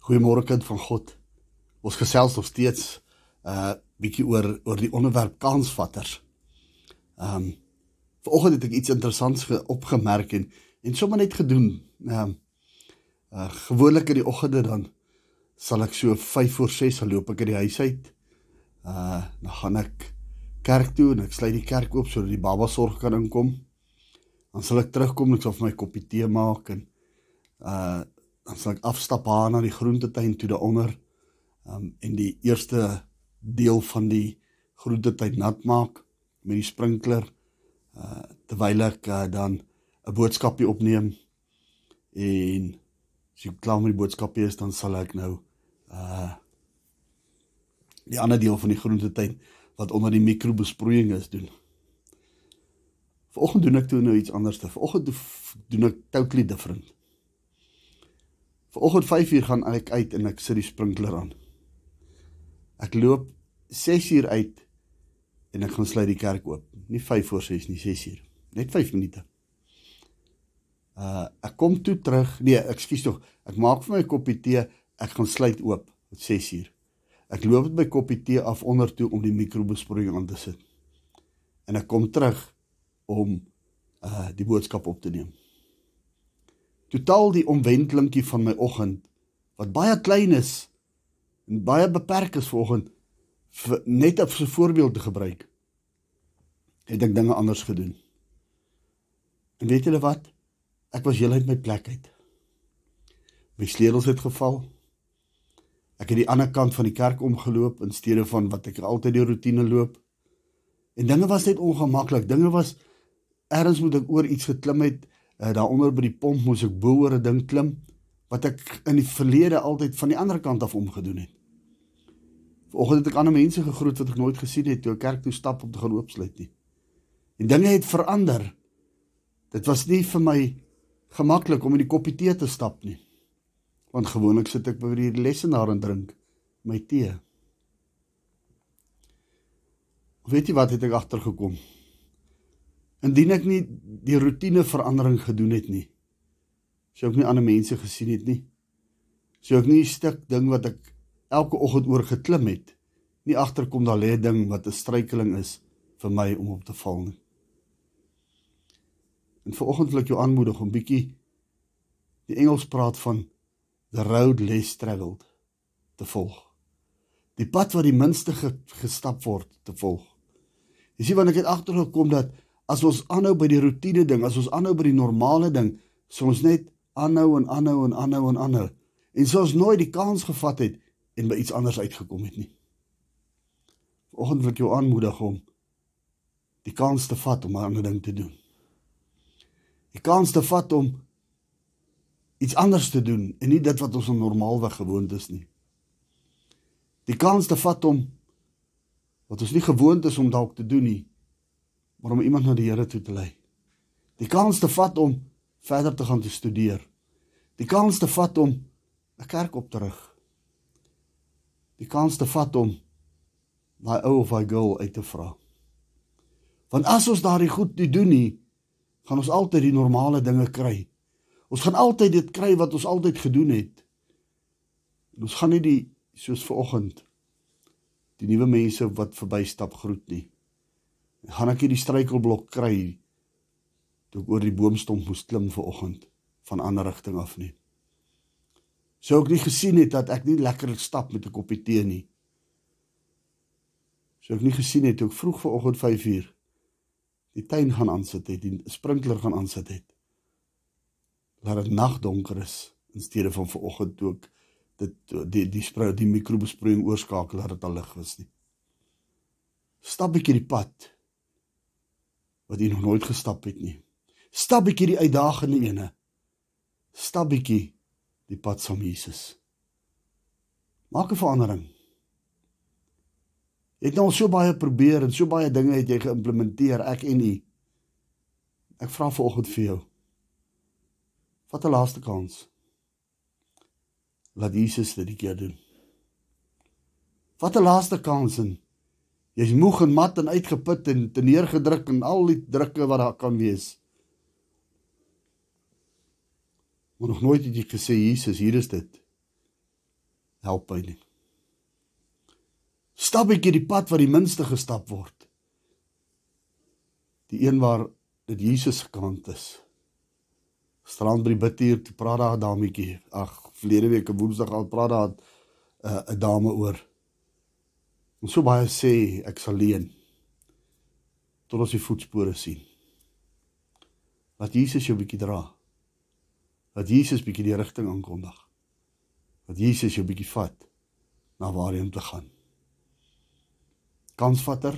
Goeiemôre kind van God. Ons gesels nog steeds uh bietjie oor oor die onderwerp kansvatters. Um vanoggend het ek iets interessants opgemerk en en sommer net gedoen. Um uh gewoonlik in die oggende dan sal ek so 5 voor 6 loop ek uit die huis uit. Uh dan gaan ek kerk toe en ek sluit die kerk oop sodat die baba sorg kan inkom. Dan sal ek terugkom en ek sal vir my koppie tee maak en uh dan sal ek afstap haar na die groentetuin toe daaronder um, en die eerste deel van die groentetuin nat maak met die sprinkler uh, terwyl ek uh, dan 'n boodskapie opneem en as ek klaar met die boodskapie is dan sal ek nou uh die ander deel van die groentetuin wat onder die mikrobesproeiing is doen. Vanoggend doen ek toe nou iets anders. Vanoggend doen ek totally different. Vanoggend 5uur gaan ek uit en ek sit die sprinkler aan. Ek loop 6uur uit en ek gaan sluit die kerk oop. Nie 5 voor 6 nie, 6uur. Net 5 minute. Uh ek kom toe terug. Nee, ekskuus tog. Ek maak vir my 'n koppie tee. Ek gaan sluit oop met 6uur. Ek loop met my koppie tee af onder toe om die mikrobesproeiing aan te sit. En ek kom terug om uh die boodskap op te neem totaal die omwentelingkie van my oggend wat baie klein is en baie beperk is vanoggend net as 'n voorbeeld te gebruik het ek dinge anders gedoen. En weet julle wat? Ek was heelheid my plek uit. My sleutels het geval. Ek het die ander kant van die kerk omgeloop in steede van wat ek altyd die rotine loop. En dinge was net ongemaklik. Dinge was ergens moet ek oor iets geklim het uh, daaronder by die pomp moes ek bo oor 'n ding klim wat ek in die verlede altyd van die ander kant af omgedoen het. Vanoggend het ek ander mense gegroet wat ek nooit gesien het toe ek kerk toe stap om te gaan oopsluit nie. En dinge het verander. Dit was nie vir my gemaklik om in die koppie tee te stap nie. Want gewoonlik sit ek by die lesenaar en drink my tee. Weet jy wat het ek agtergekom? Indien ek nie die rotine verandering gedoen het nie, sou ek nie ander mense gesien het nie. Sou ek nie 'n stuk ding wat ek elke oggend oor geklim het, nie agterkom daar lê 'n ding wat 'n struikeling is vir my om op te val nie. En vanoggend wil ek jou aanmoedig om bietjie die Engels praat van the road less traveled te volg. Die pad wat die minste gestap word te volg. Jy sien wanneer ek het agtergekom dat as ons aanhou by die rotine ding, as ons aanhou by die normale ding, sou ons net aanhou en aanhou en aanhou en aanhou. En sou ons nooit die kans gevat het en by iets anders uitgekom het nie. Vanoggend wil ek jou aanmoedig om die kans te vat om 'n ander ding te doen. Die kans te vat om iets anders te doen en nie dit wat ons normaalweg gewoond is nie. Die kans te vat om wat ons nie gewoond is om dalk te doen nie, maar om iemand na die Here toe te lei. Die kans te vat om verder te gaan te studeer. Die kans te vat om 'n kerk op te rig. Die kans te vat om daai ou of daai girl uit te vra. Want as ons daardie goed nie doen nie, gaan ons altyd die normale dinge kry. Ons gaan altyd dit kry wat ons altyd gedoen het. En ons gaan nie die soos vanoggend die nuwe mense wat verbystap groet nie gaan ek hierdie struikelblok kry toe ek oor die boomstomp moes klim ver oggend van ander rigting af nie. Sou ek nie gesien het dat ek nie lekker stap met 'n koppie tee nie. Sou ek nie gesien het ek vroeg ver oggend 5uur die tuin gaan aansit het, die sprinkler gaan aansit het. Laat dit nagdonker is in steede van ver oggend toe ek dit die die sprou die mikrobesproeiing oorskakel dat dit al lig was nie. Stap ek hierdie pad wat jy nog nooit gestap het nie. Stap bietjie die uitdagende ene. Stap bietjie die pad saam Jesus. Maak 'n verandering. Jy het nou al so baie probeer en so baie dinge het jy geïmplementeer, ek en u. Ek vra vanoggend vir jou. Vat 'n laaste kans. Laat Jesus dit keer doen. Vat 'n laaste kans en Jy's moeg en mat en uitgeput en te neergedruk en al die drukke wat daar kan wees. Maar nog nooit het jy gesê Jesus, hier is dit. help my nie. Stap ek hierdie pad wat die minste gestap word. Die een waar dit Jesus se kant is. Strand by die bidtuur, toe praat daar 'n dametjie. Ag, verlede week op Woensdag al praat daar 'n uh, dame oor. En so baie sê ek sal leen tot ons die voetspore sien. Laat Jesus jou bietjie dra. Laat Jesus bietjie die rigting aankondig. Laat Jesus jou bietjie vat na waar jy moet te gaan. Kansvatter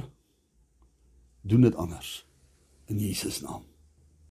doen dit anders in Jesus naam.